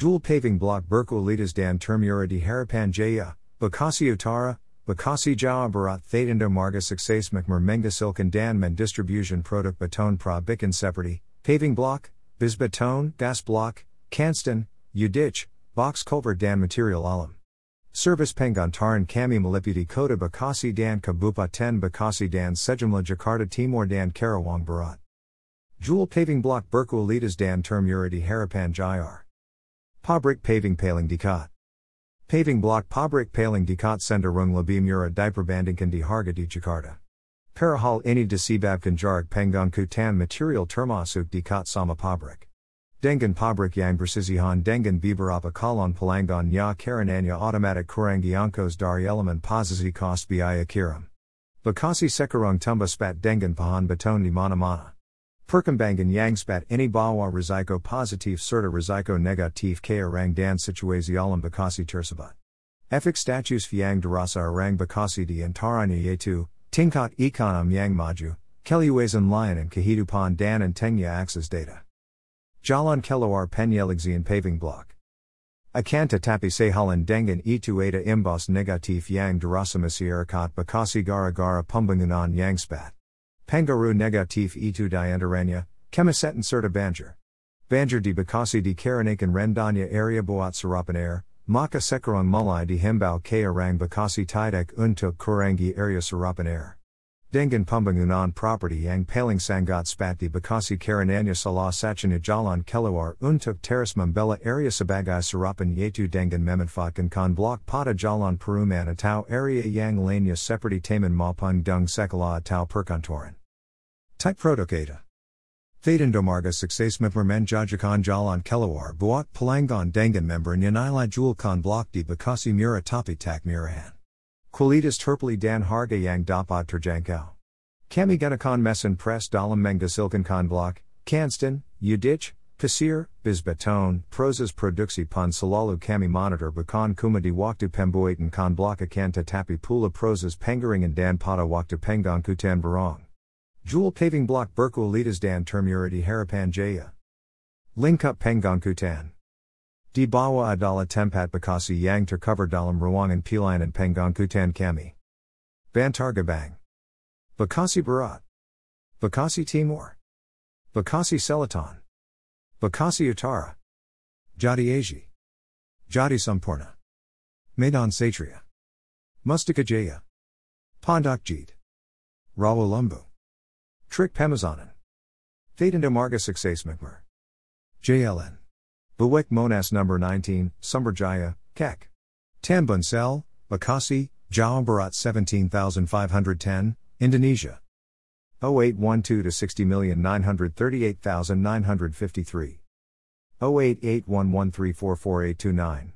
Jewel paving block Berku Elitas dan Termura di Harapan Jaya, Bekasi Utara, Bekasi Jawa Barat Thadindo Marga Sukses Makmur Silken Dan Men Distribution Product Baton Pra Bikin Separati, Paving Block, Biz Baton, Das Block, Canston, Udich, Box Culvert Dan Material Alam. Service Pengantaran Kami Malipudi Kota Bekasi Dan Kabupa 10 Bekasi Dan Sejumla Jakarta Timur Dan Karawang Barat. Jewel Paving Block Berku Elitas Dan Termuridi Harapan Jayar. Pabrik Paving Paling Dikat. Paving Block Pabrik Paling Dikat Sendarung Labim Mura Diperbandingkan di Harga di Jakarta. Parahal ini di Sebabkan Jarak Penggang Kutan Material Termasuk Dikat Sama Pabrik. Dengan pabrik yang bersisihan dengan beberapa kalon pelanggan ya karenanya automatic kurangiankos dari elemen posisi cost biaya kirim. Bekasi sekarang tumba spat dengan pahan beton di mana-mana. Perkembangan yang spat ini bawa risiko positif serta risiko negatif ke orang dan situasi alam Bekasi tersebut. Efek status yang dirasa orang Bekasi di antaranya yaitu, tingkat ekonom yang maju, keluasan lain and kehidupan dan antengnya akses data. Jalan Keluar Penyelengzian Paving Block. Akan tetapi sehalan dengan itu ada imbas negatif yang dirasa masyarakat Bekasi gara-gara pembangunan yang spat. Pengaruh negatif itu diantaranya, kemacetan serta banjir. Banjir di Bekasi di karanakan rendanya area buat air, maka sekarang mulai dihimbau ke orang Bekasi tidak untuk kurangi area serapan air. Dengan pembangunan property yang paling sangat spat di Bekasi karenanya salah satunya jalan keluar untuk teras membela area sebagai serapan yaitu dengan memanfaatkan kan blok pada jalan perumahan atau area yang lainnya seperti taman maupun dung sekolah atau perkantoran. Type Produk Ada. Marga sukses mempermenjajakan jalan keluar buat pelanggan dengan member nilai jual kan blok di Bekasi mura tapi tak murahan. Kualitas terpilih dan harga yang dapat terjangkau. Kami gunakan mesin press dalam menghasilkan block, Canston, Udich, Pasir, Bizbeton, Proses produksi pun selalu kami monitor bukan cuma di waktu pembuatan kan block akan tetapi pula proses pengaringan dan pada waktu pengangkutan barang. Jewel paving block Berku Elitas dan Termura di Harapan Jaya. Lingkup pengangkutan. Di bawah adalah tempat Bekasi yang tercover dalam ruangan pilihan Pengangkutan kami. Bantar Gebang. Bekasi Barat. Bekasi Timur. Bekasi Selatan. Bekasi Utara. Jati Asih. Jati Sampurna. Medan Satria. Mustika Jaya. Pondok Gede. Rawalumbu. Trick Pemazanan. Thadinda Marga Sukses Makmur. JLN. Buwek Monas No. 19, Sumberjaya, Kek. Tambunsel, Bekasi, Jawa Barat 17510, Indonesia. 0812 to 60,938,953. 088113444829.